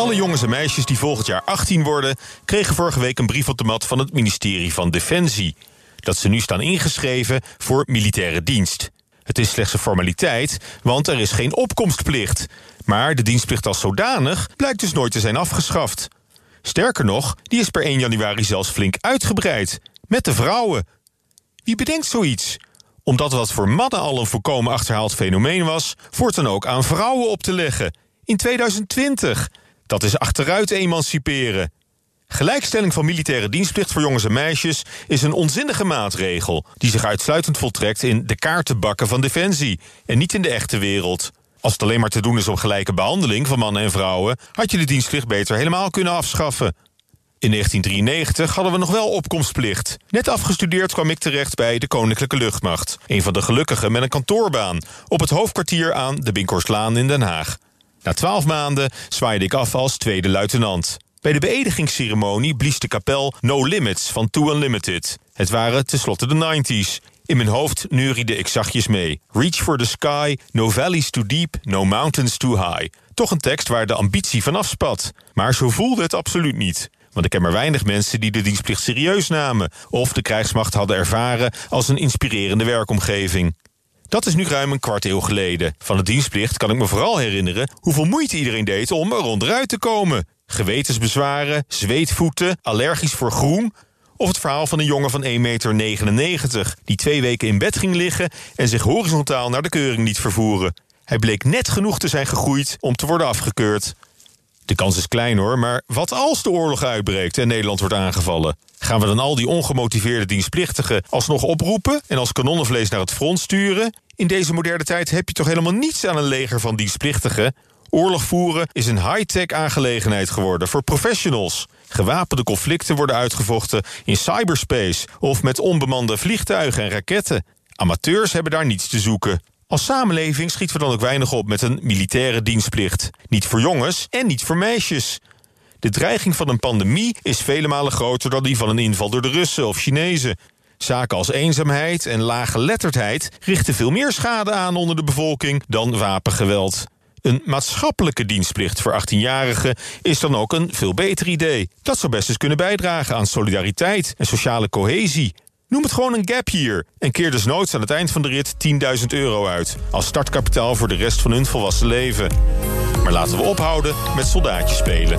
Alle jongens en meisjes die volgend jaar 18 worden, kregen vorige week een brief op de mat van het ministerie van Defensie. Dat ze nu staan ingeschreven voor militaire dienst. Het is slechts een formaliteit, want er is geen opkomstplicht. Maar de dienstplicht als zodanig blijkt dus nooit te zijn afgeschaft. Sterker nog, die is per 1 januari zelfs flink uitgebreid. Met de vrouwen. Wie bedenkt zoiets? Omdat wat voor mannen al een volkomen achterhaald fenomeen was, voortaan ook aan vrouwen op te leggen. In 2020. Dat is achteruit emanciperen. Gelijkstelling van militaire dienstplicht voor jongens en meisjes is een onzinnige maatregel die zich uitsluitend voltrekt in de kaartenbakken van Defensie en niet in de echte wereld. Als het alleen maar te doen is om gelijke behandeling van mannen en vrouwen, had je de dienstplicht beter helemaal kunnen afschaffen. In 1993 hadden we nog wel opkomstplicht. Net afgestudeerd kwam ik terecht bij de Koninklijke Luchtmacht. Een van de gelukkigen met een kantoorbaan. Op het hoofdkwartier aan de Binkhorstlaan in Den Haag. Na twaalf maanden zwaaide ik af als tweede luitenant. Bij de beëdigingsceremonie blies de kapel No Limits van Too Unlimited. Het waren tenslotte de 90s. In mijn hoofd neuriede ik zachtjes mee. Reach for the sky, no valleys too deep, no mountains too high. Toch een tekst waar de ambitie van afspat. Maar zo voelde het absoluut niet. Want ik ken maar weinig mensen die de dienstplicht serieus namen... of de krijgsmacht hadden ervaren als een inspirerende werkomgeving. Dat is nu ruim een kwart eeuw geleden. Van de dienstplicht kan ik me vooral herinneren... hoeveel moeite iedereen deed om er onderuit te komen. Gewetensbezwaren, zweetvoeten, allergisch voor groen... of het verhaal van een jongen van 1,99 meter... die twee weken in bed ging liggen... en zich horizontaal naar de keuring liet vervoeren. Hij bleek net genoeg te zijn gegroeid om te worden afgekeurd. De kans is klein hoor, maar wat als de oorlog uitbreekt en Nederland wordt aangevallen? Gaan we dan al die ongemotiveerde dienstplichtigen alsnog oproepen en als kanonnenvlees naar het front sturen? In deze moderne tijd heb je toch helemaal niets aan een leger van dienstplichtigen? Oorlog voeren is een high-tech aangelegenheid geworden voor professionals. Gewapende conflicten worden uitgevochten in cyberspace of met onbemande vliegtuigen en raketten. Amateurs hebben daar niets te zoeken. Als samenleving schieten we dan ook weinig op met een militaire dienstplicht. Niet voor jongens en niet voor meisjes. De dreiging van een pandemie is vele malen groter dan die van een inval door de Russen of Chinezen. Zaken als eenzaamheid en lage letterdheid richten veel meer schade aan onder de bevolking dan wapengeweld. Een maatschappelijke dienstplicht voor 18-jarigen is dan ook een veel beter idee. Dat zou best eens kunnen bijdragen aan solidariteit en sociale cohesie. Noem het gewoon een gap year en keer dus noods aan het eind van de rit 10.000 euro uit... als startkapitaal voor de rest van hun volwassen leven. Maar laten we ophouden met soldaatjes spelen.